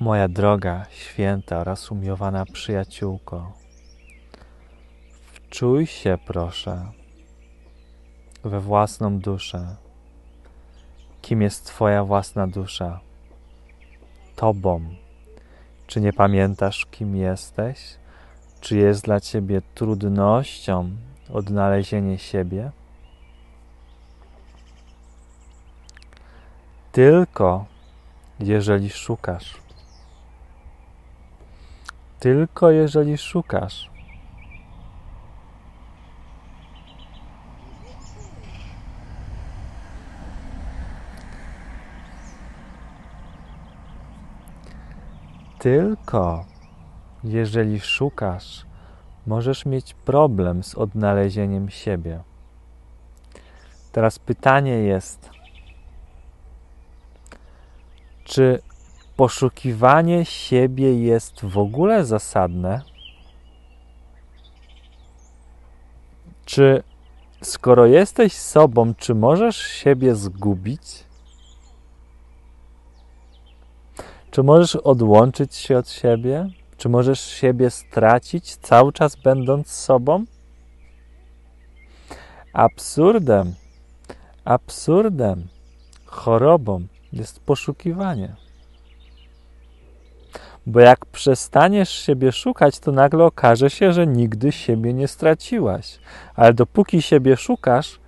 Moja droga, święta oraz umiłowana przyjaciółko, wczuj się, proszę, we własną duszę. Kim jest Twoja własna dusza? Tobą. Czy nie pamiętasz, kim jesteś? Czy jest dla Ciebie trudnością odnalezienie siebie? Tylko jeżeli szukasz. Tylko jeżeli szukasz. Tylko jeżeli szukasz, możesz mieć problem z odnalezieniem siebie. Teraz pytanie jest, czy poszukiwanie siebie jest w ogóle zasadne? Czy skoro jesteś sobą, czy możesz siebie zgubić? Czy możesz odłączyć się od siebie? Czy możesz siebie stracić cały czas będąc sobą? Absurdem, absurdem, chorobą jest poszukiwanie. Bo jak przestaniesz siebie szukać, to nagle okaże się, że nigdy siebie nie straciłaś. Ale dopóki siebie szukasz,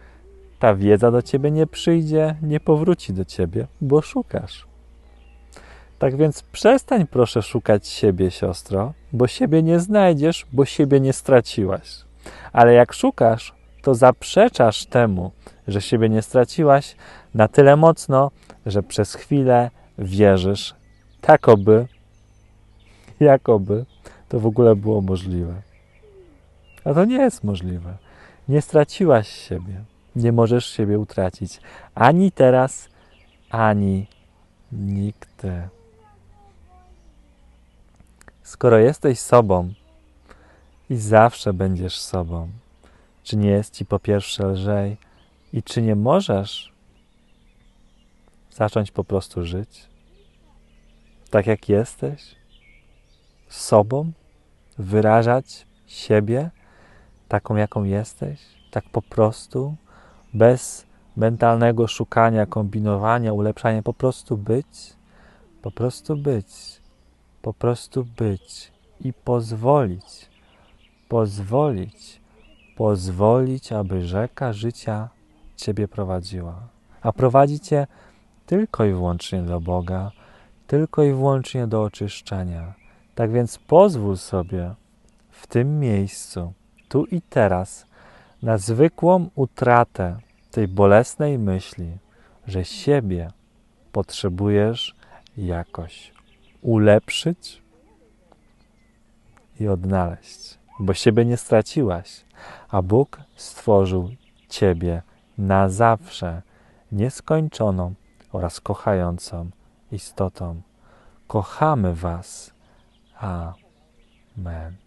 ta wiedza do ciebie nie przyjdzie, nie powróci do ciebie, bo szukasz. Tak więc przestań proszę szukać siebie, siostro, bo siebie nie znajdziesz, bo siebie nie straciłaś. Ale jak szukasz, to zaprzeczasz temu, że siebie nie straciłaś na tyle mocno, że przez chwilę wierzysz, takoby, jakoby to w ogóle było możliwe. A to nie jest możliwe. Nie straciłaś siebie. Nie możesz siebie utracić. Ani teraz, ani nigdy. Skoro jesteś sobą i zawsze będziesz sobą, czy nie jest ci po pierwsze lżej i czy nie możesz zacząć po prostu żyć tak jak jesteś, sobą, wyrażać siebie taką, jaką jesteś, tak po prostu, bez mentalnego szukania, kombinowania, ulepszania, po prostu być, po prostu być po prostu być i pozwolić, pozwolić, pozwolić, aby rzeka życia Ciebie prowadziła. A prowadzi Cię tylko i wyłącznie do Boga, tylko i wyłącznie do oczyszczenia. Tak więc pozwól sobie w tym miejscu, tu i teraz, na zwykłą utratę tej bolesnej myśli, że siebie potrzebujesz jakoś ulepszyć i odnaleźć, bo siebie nie straciłaś, a Bóg stworzył Ciebie na zawsze nieskończoną oraz kochającą istotą. Kochamy Was. Ah, man.